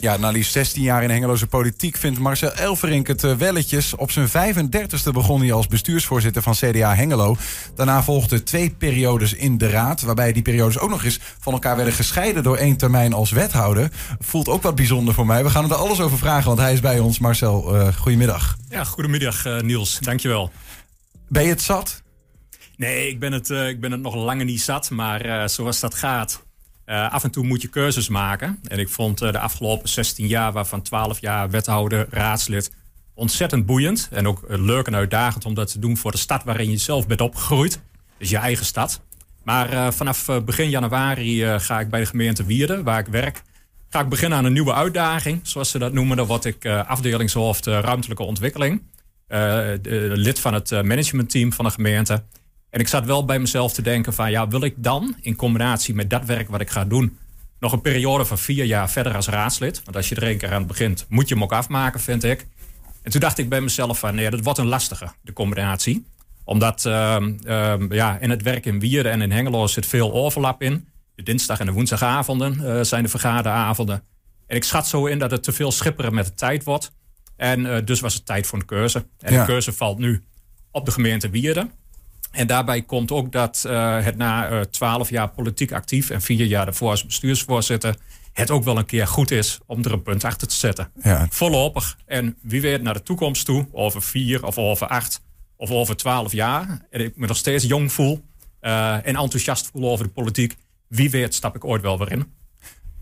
Ja, na liefst 16 jaar in Hengeloze politiek vindt Marcel Elverink het uh, welletjes. Op zijn 35ste begon hij als bestuursvoorzitter van CDA Hengelo. Daarna volgden twee periodes in de raad, waarbij die periodes ook nog eens van elkaar werden gescheiden door één termijn als wethouder. Voelt ook wat bijzonder voor mij. We gaan er alles over vragen, want hij is bij ons. Marcel, uh, goedemiddag. Ja, goedemiddag uh, Niels. Dankjewel. Ben je het zat? Nee, ik ben het, ik ben het nog langer niet zat, maar zoals dat gaat uh, af en toe moet je keuzes maken. En ik vond uh, de afgelopen 16 jaar, waarvan 12 jaar wethouder, raadslid, ontzettend boeiend. En ook uh, leuk en uitdagend om dat te doen voor de stad waarin je zelf bent opgegroeid. Dus je eigen stad. Maar vanaf begin januari ga ik bij de gemeente Wierden, waar ik werk, ga ik beginnen aan een nieuwe uitdaging. Zoals ze dat noemen. Dan word ik afdelingshoofd ruimtelijke ontwikkeling. lid van het managementteam van de gemeente. En ik zat wel bij mezelf te denken van ja, wil ik dan in combinatie met dat werk wat ik ga doen, nog een periode van vier jaar verder als raadslid? Want als je er één keer aan begint, moet je hem ook afmaken, vind ik. En toen dacht ik bij mezelf van nee, dat wordt een lastige, de combinatie. Omdat uh, uh, ja, in het werk in Wierden en in Hengelo zit veel overlap in. De dinsdag en de woensdagavonden uh, zijn de vergaderavonden. En ik schat zo in dat het te veel schipperen met de tijd wordt. En uh, dus was het tijd voor een keuze. En ja. de keuze valt nu op de gemeente Wierden. En daarbij komt ook dat uh, het na twaalf uh, jaar politiek actief en vier jaar daarvoor als bestuursvoorzitter het ook wel een keer goed is om er een punt achter te zetten. Ja. Voorlopig. En wie weet naar de toekomst toe, over vier of over acht of over twaalf jaar. En ik me nog steeds jong voel uh, en enthousiast voel over de politiek. Wie weet stap ik ooit wel weer in.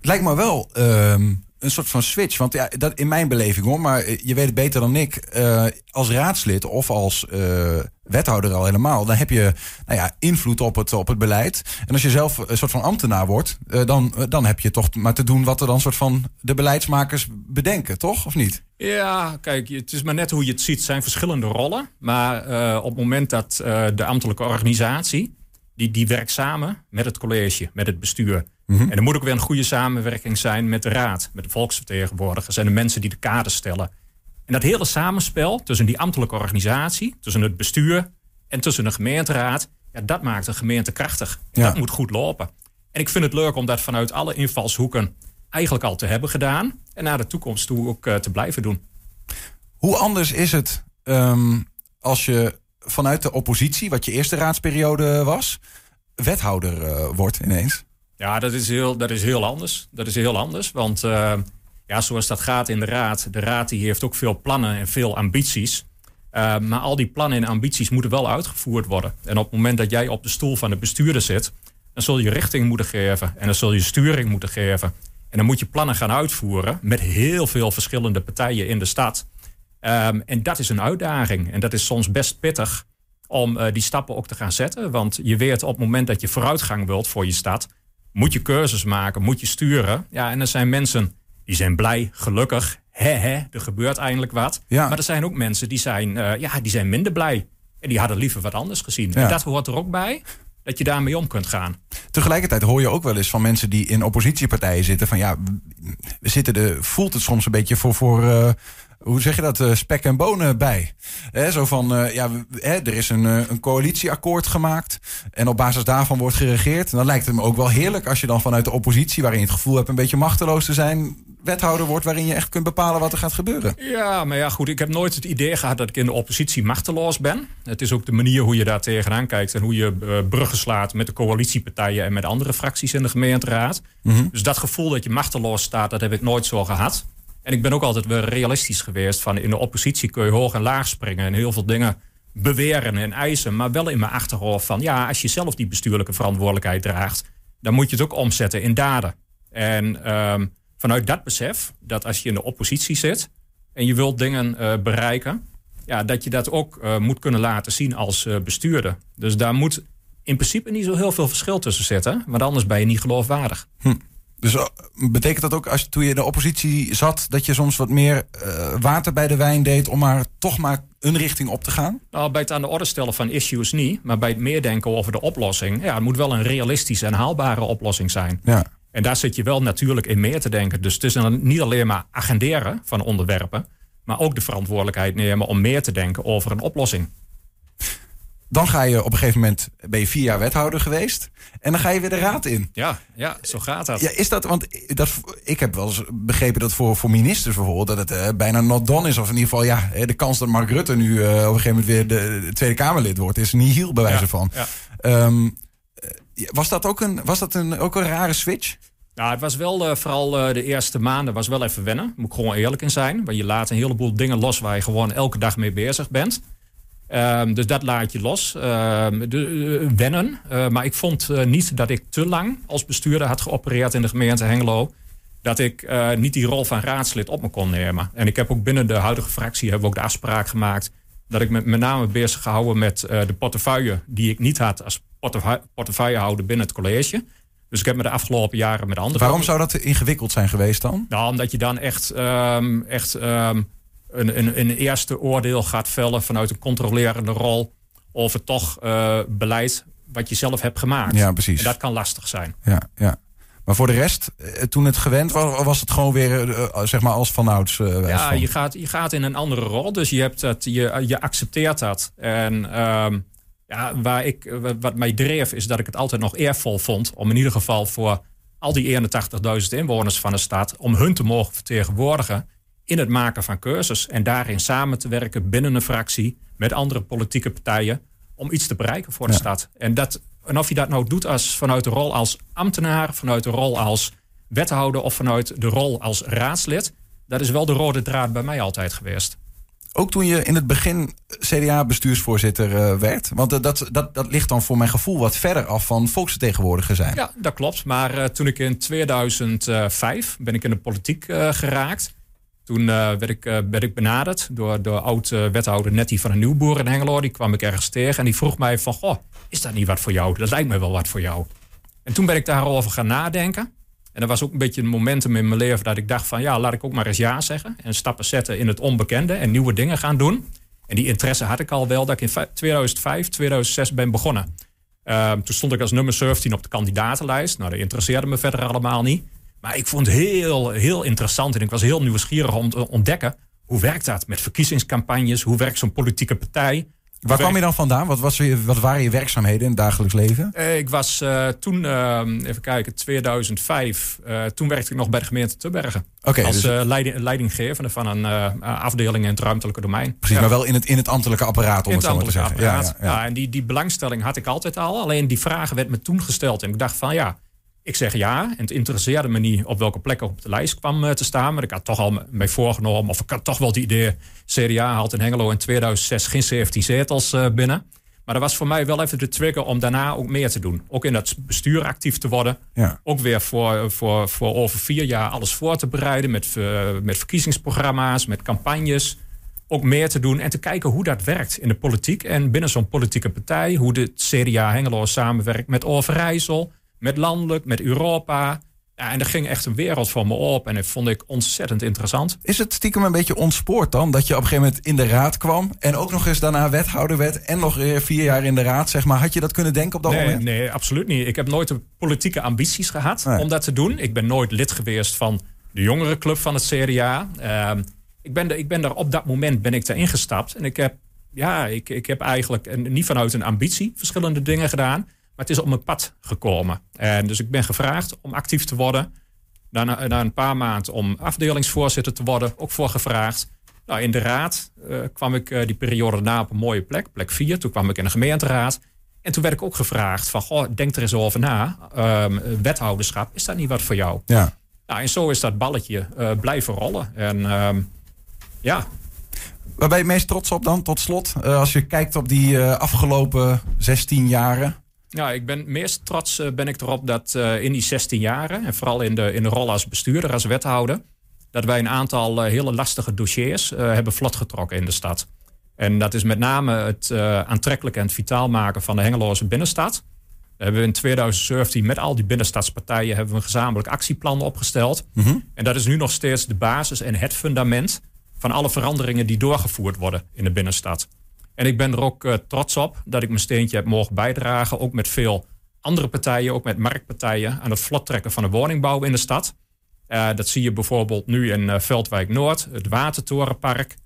Lijkt me wel um, een soort van switch. Want ja, dat in mijn beleving hoor, maar je weet het beter dan ik. Uh, als raadslid of als uh, wethouder al helemaal, dan heb je nou ja, invloed op het, op het beleid. En als je zelf een soort van ambtenaar wordt, dan, dan heb je toch maar te doen wat er dan soort van de beleidsmakers bedenken, toch? Of niet? Ja, kijk, het is maar net hoe je het ziet. Het zijn verschillende rollen. Maar op het moment dat de ambtelijke organisatie, die, die werkt samen met het college, met het bestuur. Mm -hmm. En er moet ook weer een goede samenwerking zijn met de raad, met de volksvertegenwoordigers en de mensen die de kaders stellen. En dat hele samenspel tussen die ambtelijke organisatie, tussen het bestuur en tussen de gemeenteraad, ja, dat maakt een gemeente krachtig. Ja. Dat moet goed lopen. En ik vind het leuk om dat vanuit alle invalshoeken eigenlijk al te hebben gedaan en naar de toekomst toe ook uh, te blijven doen. Hoe anders is het um, als je vanuit de oppositie, wat je eerste raadsperiode was, wethouder uh, wordt ineens? Ja, dat is heel, dat is heel anders. Dat is heel anders. Want uh, ja, zoals dat gaat in de raad. De raad die heeft ook veel plannen en veel ambities. Uh, maar al die plannen en ambities moeten wel uitgevoerd worden. En op het moment dat jij op de stoel van de bestuurder zit, dan zul je richting moeten geven. En dan zul je sturing moeten geven. En dan moet je plannen gaan uitvoeren met heel veel verschillende partijen in de stad. Um, en dat is een uitdaging. En dat is soms best pittig om uh, die stappen ook te gaan zetten. Want je weet op het moment dat je vooruitgang wilt voor je stad, moet je keuzes maken, moet je sturen. Ja, en er zijn mensen die zijn blij, gelukkig. Hè, hè, er gebeurt eindelijk wat. Ja. Maar er zijn ook mensen die zijn, uh, ja, die zijn minder blij. En die hadden liever wat anders gezien. Ja. En dat hoort er ook bij dat je daarmee om kunt gaan. Tegelijkertijd hoor je ook wel eens van mensen die in oppositiepartijen zitten... van ja, we zitten de, voelt het soms een beetje voor... voor uh, hoe zeg je dat, uh, spek en bonen bij. He, zo van, uh, ja, he, er is een, een coalitieakkoord gemaakt. En op basis daarvan wordt geregeerd. En dan lijkt het me ook wel heerlijk als je dan vanuit de oppositie, waarin je het gevoel hebt een beetje machteloos te zijn, wethouder wordt waarin je echt kunt bepalen wat er gaat gebeuren. Ja, maar ja, goed. Ik heb nooit het idee gehad dat ik in de oppositie machteloos ben. Het is ook de manier hoe je daar tegenaan kijkt en hoe je uh, bruggen slaat met de coalitiepartijen en met andere fracties in de gemeenteraad. Mm -hmm. Dus dat gevoel dat je machteloos staat, dat heb ik nooit zo gehad. En ik ben ook altijd weer realistisch geweest van in de oppositie kun je hoog en laag springen en heel veel dingen beweren en eisen, maar wel in mijn achterhoofd van ja, als je zelf die bestuurlijke verantwoordelijkheid draagt, dan moet je het ook omzetten in daden. En um, vanuit dat besef dat als je in de oppositie zit en je wilt dingen uh, bereiken, ja, dat je dat ook uh, moet kunnen laten zien als uh, bestuurder. Dus daar moet in principe niet zo heel veel verschil tussen zitten, want anders ben je niet geloofwaardig. Hm. Dus betekent dat ook als toen je in de oppositie zat, dat je soms wat meer uh, water bij de wijn deed om maar toch maar een richting op te gaan? Nou, bij het aan de orde stellen van issues niet, maar bij het meer denken over de oplossing, ja, het moet wel een realistische en haalbare oplossing zijn. Ja. En daar zit je wel natuurlijk in meer te denken. Dus het is dan niet alleen maar agenderen van onderwerpen, maar ook de verantwoordelijkheid nemen om meer te denken over een oplossing. Dan ga je op een gegeven moment, ben je vier jaar wethouder geweest. En dan ga je weer de raad in. Ja, ja zo gaat dat. Ja, is dat, want dat, ik heb wel eens begrepen dat voor, voor ministers bijvoorbeeld, dat het uh, bijna not done is. Of in ieder geval, ja, de kans dat Mark Rutte nu uh, op een gegeven moment weer de, Tweede Kamerlid wordt, is niet heel bij wijze ja, van. Ja. Um, was dat ook een, was dat een, ook een rare switch? Nou, het was wel uh, vooral de eerste maanden was wel even wennen. Moet ik gewoon eerlijk in zijn. Want je laat een heleboel dingen los waar je gewoon elke dag mee bezig bent. Um, dus dat laat je los. Um, de, uh, wennen. Uh, maar ik vond uh, niet dat ik te lang als bestuurder had geopereerd in de gemeente Hengelo. Dat ik niet die rol van raadslid op me kon nemen. En ik heb ook binnen de huidige fractie hebben we ook de afspraak gemaakt. Dat ik me met name bezig gehouden met de portefeuille die ik niet had als portefeuillehouder binnen het college. Dus ik heb me de afgelopen jaren met andere. Waarom zou dat ingewikkeld zijn geweest dan? Nou, omdat je dan echt, um, echt een, een, een eerste oordeel gaat vellen vanuit een controlerende rol over toch uh, beleid wat je zelf hebt gemaakt. Ja, precies. En dat kan lastig zijn. Ja, ja. Maar voor de rest, eh, toen het gewend was, was het gewoon weer uh, zeg maar als vanouds. Uh, ja, je gaat, je gaat in een andere rol. Dus je, hebt dat, je, je accepteert dat. En um, ja, waar ik, wat mij dreef is dat ik het altijd nog eervol vond. Om in ieder geval voor al die 81.000 inwoners van de stad. om hun te mogen vertegenwoordigen in het maken van keuzes. En daarin samen te werken binnen een fractie met andere politieke partijen om iets te bereiken voor de stad. En, dat, en of je dat nou doet als, vanuit de rol als ambtenaar, vanuit de rol als wethouder of vanuit de rol als raadslid, dat is wel de rode draad bij mij altijd geweest. Ook toen je in het begin CDA-bestuursvoorzitter uh, werd? Want uh, dat, dat, dat ligt dan voor mijn gevoel wat verder af van volksvertegenwoordiger zijn. Ja, dat klopt. Maar uh, toen ik in 2005 ben ik in de politiek geraakt. Toen uh, werd, ik, uh, werd ik benaderd door, door oud-wethouder Nettie van de Nieuwboer in Hengelo. Die kwam ik ergens tegen en die vroeg mij van... Goh, is dat niet wat voor jou? Dat lijkt me wel wat voor jou. En toen ben ik daarover gaan nadenken. En dat was ook een beetje een momentum in mijn leven dat ik dacht van... ja, laat ik ook maar eens ja zeggen. En stappen zetten in het onbekende en nieuwe dingen gaan doen. En die interesse had ik al wel dat ik in 2005, 2006 ben begonnen. Uh, toen stond ik als nummer 17 op de kandidatenlijst. Nou, dat interesseerde me verder allemaal niet. Maar ik vond het heel, heel interessant en ik was heel nieuwsgierig om te ontdekken hoe werkt dat met verkiezingscampagnes, hoe werkt zo'n politieke partij. Waar kwam je dan vandaan? Wat, was wat waren je werkzaamheden in het dagelijks leven? Uh, ik was uh, toen, uh, even kijken, 2005. toen werkte ik nog bij de gemeente Tubbergen. Okay, als dus... leiding, leidinggevende van een afdeling in het ruimtelijke domein. Precies, ja. maar wel in het, in het ambtelijke apparaat, om in het, het zo te zeggen. Ja, ja, ja, en die, die belangstelling had ik altijd al. Alleen die vragen werd me toen gesteld. En ik dacht van ja, ik zeg ja. En het interesseerde me niet op welke plek ik op de lijst kwam eh, te staan. Maar ik had toch al mee voorgenomen. Of ik had toch wel het idee. CDA haalt in Hengelo in 2006 geen 17 zetels uh, binnen. Maar dat was voor mij wel even de trigger om daarna ook meer te doen. Ook in dat bestuur actief te worden. Ja. Ook weer voor, voor, voor over vier jaar alles voor te bereiden. Met, met verkiezingsprogramma's, met campagnes. Ook meer te doen en te kijken hoe dat werkt in de politiek. En binnen zo'n politieke partij. Hoe de CDA Hengelo samenwerkt met Overijssel met landelijk, met Europa. Ja, en er ging echt een wereld voor me op en dat vond ik ontzettend interessant. Is het stiekem een beetje ontspoord dan? Dat je op een gegeven moment in de raad kwam en ook nog eens daarna wethouder werd en nog vier jaar in de raad, zeg maar. Had je dat kunnen denken op dat nee, moment? Nee, absoluut niet. Ik heb nooit de politieke ambities gehad om dat te doen. Ik ben nooit lid geweest van de jongerenclub van het CDA. Uh, ehm, ik, ben er, ik ben er op dat moment ben ik erin gestapt en ik heb, ja, ik, ik heb eigenlijk niet vanuit een ambitie verschillende dingen gedaan. Maar het is op mijn pad gekomen. En dus ik ben gevraagd om actief te worden. Na, na een paar maanden om afdelingsvoorzitter te worden, ook voor gevraagd. Nou, in de raad uh, kwam ik uh, die periode daarna op een mooie plek, plek 4. Toen kwam ik in de gemeenteraad. En toen werd ik ook gevraagd van, goh, denk er eens over na. Um, wethouderschap, is dat niet wat voor jou? Ja. Nou, en zo is dat balletje uh, blijven rollen. En um, ja, Waar ben je het meest trots op dan, tot slot? Als je kijkt op die afgelopen 16 jaren. Ja, ik ben meest trots uh, ben ik erop dat uh, in die 16 jaren, en vooral in de, in de rol als bestuurder, als wethouder, dat wij een aantal uh, hele lastige dossiers hebben vlotgetrokken in de stad. En dat is met name het aantrekkelijk en het vitaal maken van de Hengeloze binnenstad. Daar hebben we in 2017 met al die binnenstadspartijen hebben we een gezamenlijk actieplan opgesteld. Mm -hmm. En dat is nu nog steeds de basis en het fundament van alle veranderingen die doorgevoerd worden in de binnenstad. En ik ben er ook uh, trots op dat ik mijn steentje heb mogen bijdragen. Ook met veel andere partijen, ook met marktpartijen, aan het vlottrekken van de woningbouw in de stad. Uh, dat zie je bijvoorbeeld nu in uh, Veldwijk Noord, het Watertorenpark.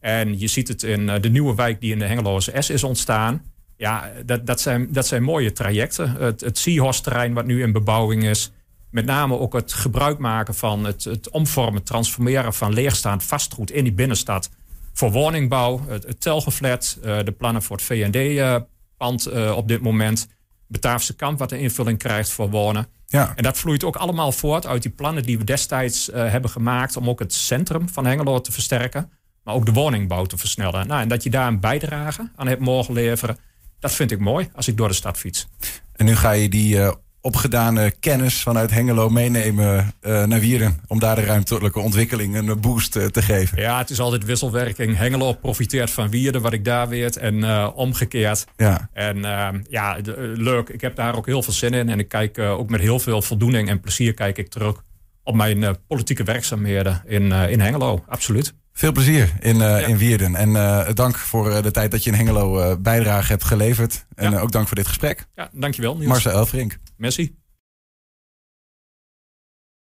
En je ziet het in de nieuwe wijk die in de Hengeloze S is ontstaan. ja, dat, dat, zijn, dat zijn mooie trajecten. Het, het wat nu in bebouwing is. Met name ook het gebruik maken van het, het omvormen, transformeren van leegstaand vastgoed in die binnenstad. Voor woningbouw, het, het Telgeflat, uh, de plannen voor het VND-pand uh, uh, op dit moment. Bataafse kamp wat een invulling krijgt voor wonen. Ja. En dat vloeit ook allemaal voort uit die plannen die we destijds uh, hebben gemaakt om ook het centrum van Hengelo te versterken, maar ook de woningbouw te versnellen. Nou, en dat je daar een bijdrage aan hebt mogen leveren, dat vind ik mooi als ik door de stad fiets. En nu ga je die uh, opgedane kennis vanuit Hengelo meenemen uh, naar Wieren. Om daar de ruimtelijke ontwikkeling een boost uh, te geven. Ja, het is altijd wisselwerking. Hengelo profiteert van Wieren, wat ik daar weet. En uh, omgekeerd. Ja. En ja, de, leuk. Ik heb daar ook heel veel zin in. En ik kijk ook met heel veel voldoening en plezier kijk ik terug op mijn politieke werkzaamheden in, in Hengelo. Absoluut. Veel plezier in, uh, ja. in Wierden. En uh, dank voor uh, de tijd dat je in Hengelo bijdrage hebt geleverd. En ja. ook dank voor dit gesprek. Ja, dankjewel Niels. Marcel Elfrink. Merci.